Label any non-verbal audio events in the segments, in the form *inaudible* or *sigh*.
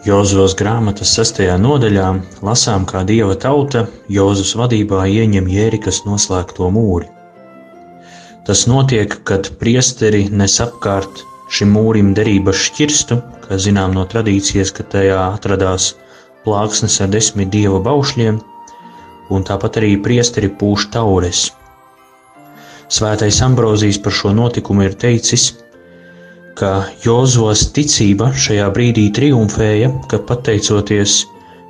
Jozovas grāmatas sestajā nodaļā lasām, kā dieva tauta Jozovas vadībā ieņem Jērikas noslēgto mūri. Tas notiek, kad priesteri nes apkārt šim mūrim derības šķirstu, kā zinām no tradīcijas, ka tajā atradās plāksnes ar desmit dieva baušļiem, un tāpat arī priesteri pūš taures. Svētais Ambrozijs par šo notikumu ir teicis – ka Jozovas ticība šajā brīdī triumfēja, ka pateicoties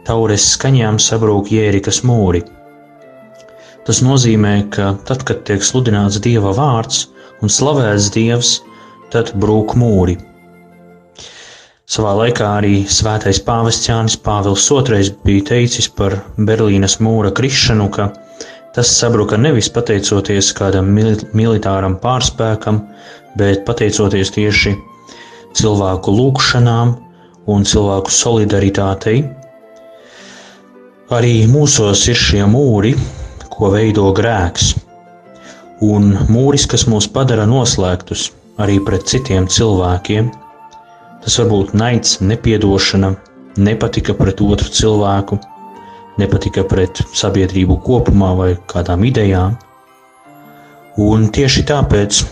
taures skaņām sabrūk Jērikas mūri. Tas nozīmē, ka tad, kad tiek sludināts Dieva vārds un slavēts Dievs, tad brūk mūri. Savā laikā arī svētais pāvests Jānis Pāvils II bija teicis par Berlīnas mūra krišanu, ka tas sabruka nevis pateicoties kādam militāram pārspēkam, bet pateicoties tieši cilvēku lūgšanām un cilvēku solidaritātei, arī mūsos ir šie mūri, ko veido grēks, un mūris, kas mūs padara noslēgtus arī pret citiem cilvēkiem. Tas var būt naids, nepiedošana, nepatika pret otru cilvēku, nepatika pret sabiedrību kopumā vai kādām idejām. Un tieši tāpēc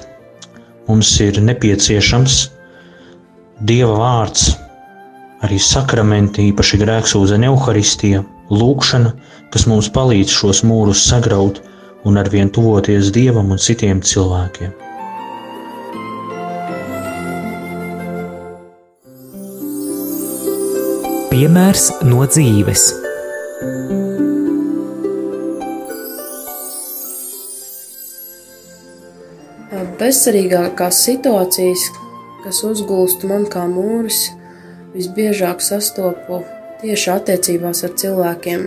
mums ir nepieciešams Dieva vārds, arī sakramenti, īpaši grēksūdzene, evaharistija, lūkšana, kas mums palīdz šos mūrus sagraut un arvien tuvoties Dievam un citiem cilvēkiem. Piemērs no dzīves. Bezcerīgākās situācijas, kas uzgulst man kā mūris, visbiežāk sastopu tieši attiecībās ar cilvēkiem.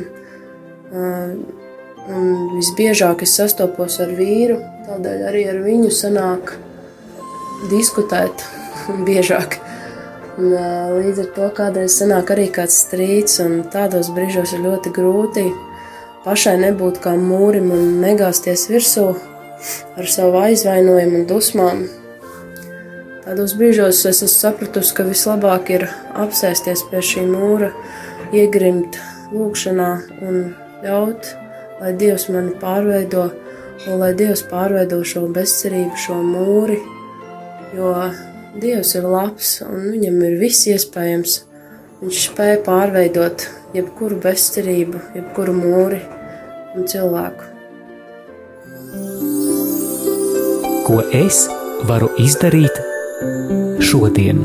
Un visbiežāk es sastopos ar vīru, tādēļ arī ar viņu sanāk diskutēt *laughs* biežāk. Un, līdz ar to kādreiz sanāk arī kāds strīds, un tādos brīžos ir ļoti grūti pašai nebūt kā mūrim un negāzties virsū ar savu aizvainojumu un dusmām. Tādos brīžos es esmu sapratusi, ka vislabāk ir apsēsties pie šī mūra, iegrimt lūkšanā un ļaut, lai Dievs mani pārveido, un lai Dievs pārveido šo bezcerību, šo mūri, jo Dievs ir labs un viņam ir viss iespējams. Viņš spēja pārveidot jebkuru bezcerību, jebkuru mūri un cilvēku. Ko es varu izdarīt šodien.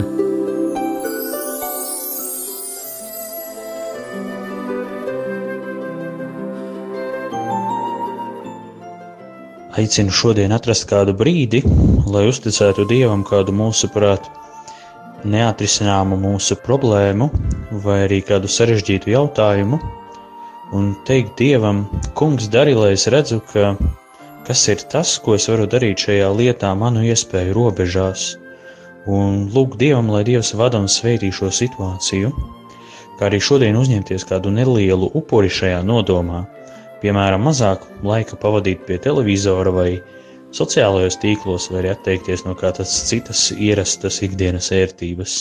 Aicinu šodien atrast kādu brīdi, lai uzticētu Dievam kādu mūsuprāt neatrisināmu mūsu problēmu vai arī kādu sarežģītu jautājumu un teikt Dievam, Kungs, dari, lai es redzu, ka kas ir tas, ko es varu darīt šajā lietā, manu iespēju robežās, un lūgt Dievam, lai Dievs vada un sveitī šo situāciju, kā arī šodien uzņemties kādu nelielu upuri šajā nodomā, piemēram, mazāk laika pavadīt pie televizora vai sociālajos tīklos, vai arī atteikties no kādas citas ierastas ikdienas ērtības.